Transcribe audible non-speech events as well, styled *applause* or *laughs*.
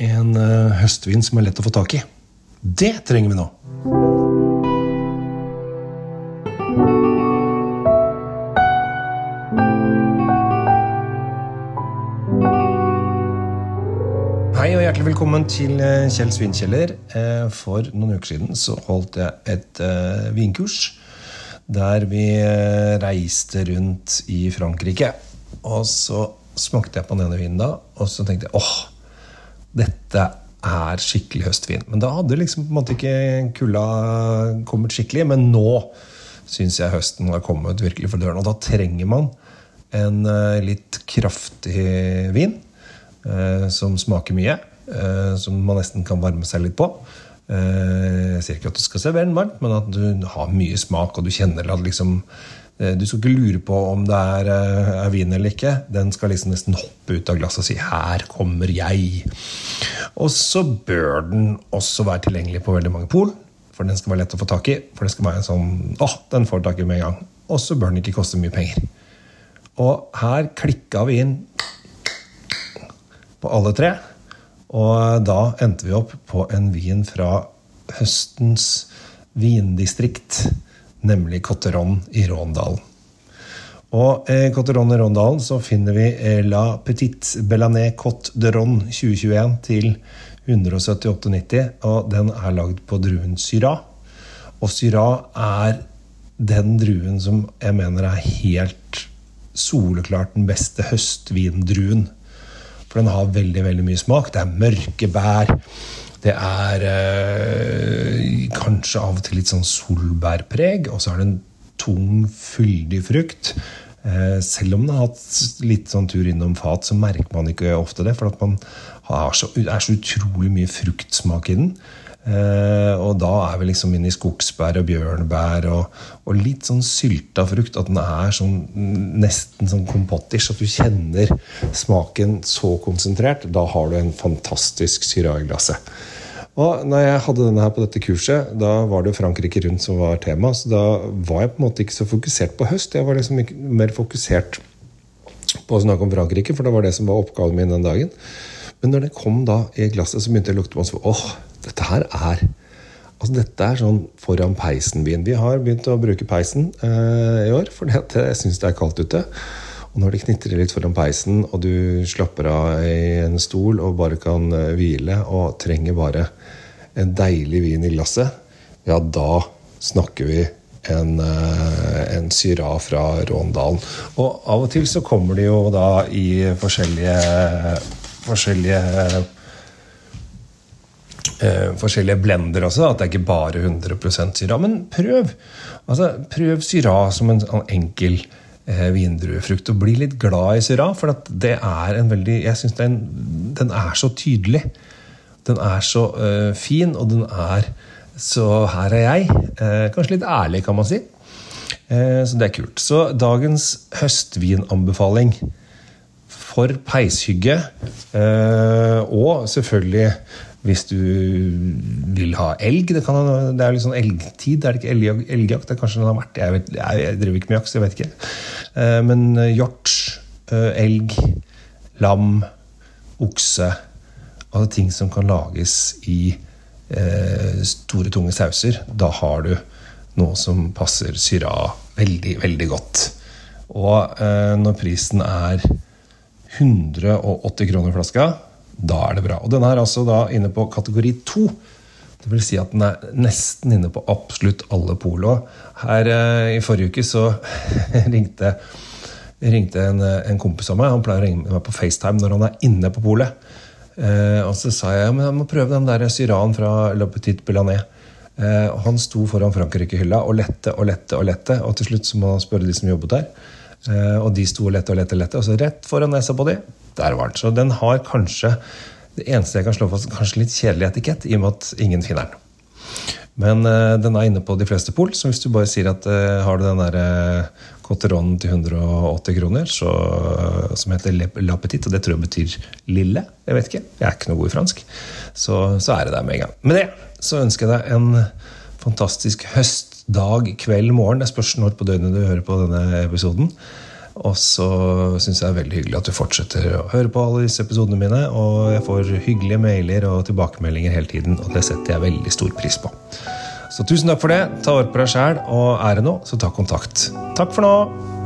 en eh, høstvin som er lett å få tak i. Det trenger vi nå. Hei og hjertelig velkommen til eh, Kjell Svinkjeller. Eh, For noen uker siden så holdt jeg et vinkurs der vi reiste rundt i Frankrike. Og så smakte jeg på denne vinen da, og så tenkte jeg åh, dette er skikkelig høstvin. Men da hadde liksom på en måte ikke kulda kommet skikkelig. Men nå syns jeg høsten har kommet virkelig for døren. Og da trenger man en eh, litt kraftig vin eh, som smaker mye. eh, som man nesten kan varme seg litt på. Jeg sier ikke at du skal servere den varmt, men at du har mye smak, og du kjenner at liksom Du skal ikke lure på om det er, eh, er vin eller ikke. Den skal liksom nesten hoppe ut av glasset og si 'her kommer jeg'. Og så bør den også være tilgjengelig på veldig mange pol. For den skal være lett å få tak i. For det skal være en sånn åh, den får tak i med en gang. Og så bør den ikke koste mye penger. Og her klikka vi inn på alle tre. Og da endte vi opp på en vin fra høstens vindistrikt, nemlig Cotteron i Råndalen. Og i Cotteron i Råndalen så finner vi eh, La Petite Bellanet Cotte de Ron 2021 til 178,90. Og den er lagd på druen Syrah. Og Syrah er den druen som jeg mener er helt soleklart den beste høstvindruen. For den har veldig veldig mye smak. Det er mørke bær. Det er eh, kanskje av og til litt sånn solbærpreg. Og så er det en tung, fyldig frukt. Eh, selv om den har hatt litt sånn tur innom fat, så merker man ikke ofte det. For at man har så, er så utrolig mye fruktsmak i den. Eh, og da er vi liksom inne i skogsbær og bjørnebær og, og litt sånn sylta frukt. At den er sånn nesten sånn kompottish. At du kjenner smaken så konsentrert. Da har du en fantastisk syra i glasset. Og når jeg hadde denne her på dette kurset, da var det Frankrike rundt som var tema. Så da var jeg på en måte ikke så fokusert på høst. Jeg var liksom mer fokusert på å snakke om Frankrike, for det var det som var oppgaven min den dagen. Men når det kom da i glasset, så begynte jeg å lukte på det. Åh, dette her er Altså, dette er sånn foran peisen-vin. Vi har begynt å bruke peisen eh, i år, for jeg syns det er kaldt ute. Og når det knitrer litt foran peisen, og du slapper av i en stol og bare kan eh, hvile og trenger bare en deilig vin i glasset, ja, da snakker vi en, eh, en Syrah fra Råndalen. Og av og til så kommer de jo da i forskjellige forskjellige eh, forskjellige blender også. At det er ikke bare 100% syra. Men prøv! Altså, prøv syra som en sånn enkel vindruefrukt. Og bli litt glad i syra, for det er en veldig Jeg syns den, den er så tydelig. Den er så eh, fin, og den er så her er jeg. Eh, kanskje litt ærlig, kan man si. Eh, så det er kult. Så dagens høstvinanbefaling for peishygge. Eh, og selvfølgelig hvis du vil ha elg. Det, kan, det er litt sånn elgtid. Er det ikke elg, elgjakt? Det er kanskje den har vært. Jeg, vet, jeg, driver ikke med jakt, så jeg vet ikke. Eh, men hjort, eh, elg, lam, okse Altså ting som kan lages i store, tunge sauser. Da har du noe som passer syra veldig, veldig godt. Og når prisen er 180 kroner flaska, da er det bra. Og den er altså da inne på kategori 2. Det vil si at den er nesten inne på absolutt alle polo. Her eh, i forrige uke så *laughs* ringte, ringte en, en, kompis av meg. Han pleier å ringe meg på FaceTime når han er inne på polet. Eh, og så sa jeg men jeg må prøve den der syran fra Le Petit Belanet. Eh, han sto foran Frankrike-hylla og lette og lette og lette. Og til slutt så må han spørre de som jobbet der. Eh, og de sto lette og lette, og lette, og så rett foran nesa på de, der var den. Så den har kanskje det eneste jeg kan slå fast, kanskje litt kjedelig etikett, i og med at ingen finner den. Men uh, den er inne på de fleste pol, så hvis du bare sier at uh, har du den der Cotteronen Cotteron til 180 kroner, så, som heter La Petite, og det tror jeg betyr lille, jeg vet ikke, jeg er ikke noe god i fransk, så, så er det der med en gang. Med det så ønsker jeg deg en fantastisk høstdag, kveld, morgen. Det spørs når på døgnet du hører på denne episoden. Og så syns jeg det er veldig hyggelig at du fortsetter å høre på alle disse episodene mine. Og jeg får hyggelige mailer og tilbakemeldinger hele tiden, og det setter jeg veldig stor pris på. Så tusen takk for det. Ta vare på deg sjæl, og er det noe, så ta kontakt. Takk for nå!